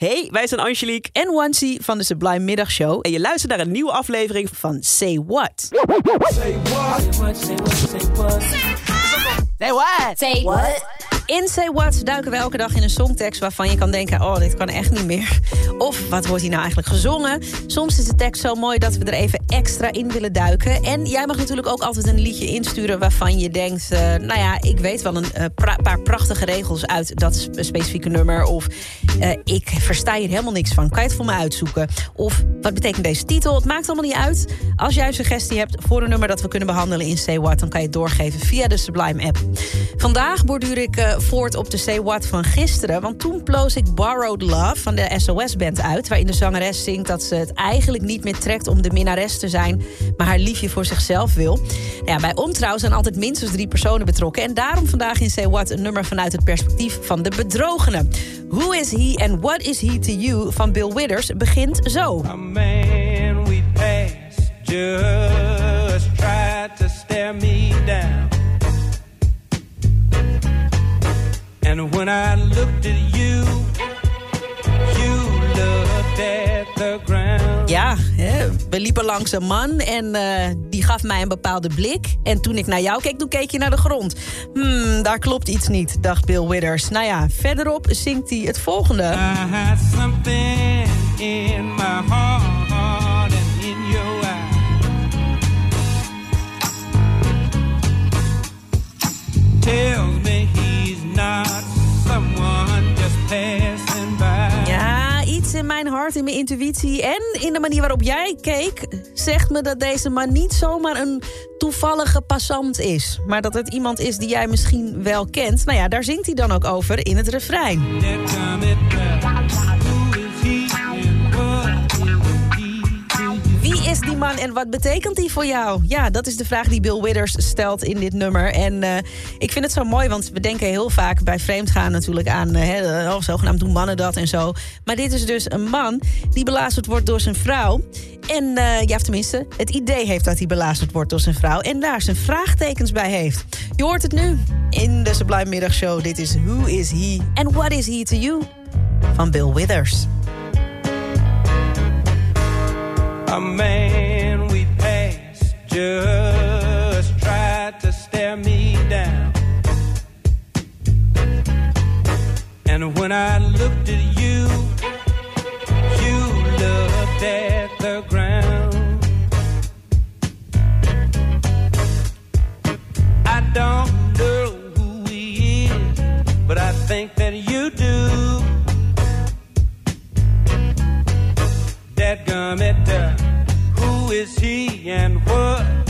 Hey, wij zijn Angelique en Wansie van de Sublime Middagshow. en je luistert naar een nieuwe aflevering van Van Say What. Say what? Say what? In Say What duiken we elke dag in een songtekst waarvan je kan denken... oh, dit kan echt niet meer. Of, wat wordt hier nou eigenlijk gezongen? Soms is de tekst zo mooi dat we er even extra in willen duiken. En jij mag natuurlijk ook altijd een liedje insturen waarvan je denkt... eh, nou ja, ik weet wel een eh, paar prachtige regels uit dat spe- specifieke nummer. Of eh, ik versta hier helemaal niks van. Kan je het voor me uitzoeken? Of wat betekent deze titel? Het maakt allemaal niet uit. Als jij een suggestie hebt voor een nummer dat we kunnen behandelen in Say What... dan kan je het doorgeven via de Sublime app. Vandaag borduur ik voort op de Say What van gisteren. Want toen ploos ik Borrowed Love van de SOS-band uit... waarin de zangeres zingt dat ze het eigenlijk niet meer trekt... om de minnares te zijn, maar haar liefje voor zichzelf wil. Nou ja, bij omtrouw zijn altijd minstens drie personen betrokken... en daarom vandaag in Say What een nummer vanuit het perspectief van de bedrogene. Who is he and what is he to you van Bill Withers begint zo. And when I looked at you, you looked at the ground. Ja, hè, we liepen langs een man en eh, die gaf mij een bepaalde blik. En toen ik naar jou keek, toen keek je naar de grond. Hmm, daar klopt iets niet, dacht Bill Withers. Nou ja, verderop zingt hij het volgende. I had something in my heart mijn hart, in mijn intuïtie en in de manier waarop jij keek... zegt me dat deze man niet zomaar een toevallige passant is. Maar dat het iemand is die jij misschien wel kent. Nou ja, daar zingt hij dan ook over in het refrein. En wat betekent die voor jou? Ja, dat is de vraag die Bill Withers stelt in dit nummer. En eh, ik vind het zo mooi, want we denken heel vaak bij vreemdgaan natuurlijk aan... oh, zogenaamd doen mannen dat en zo. Maar dit is dus een man die belazerd wordt door zijn vrouw. En eh, ja, tenminste, het idee heeft dat hij belazerd wordt door zijn vrouw... en daar zijn vraagtekens bij heeft. Je hoort het nu in de Sublime Middagshow. Dit is Who is He and What is He to You? Van Bill Withers. Me down. And when I looked at you, you looked at the ground. I don't know who he is, but I think that you do. Dadgummit, uh, who is he and what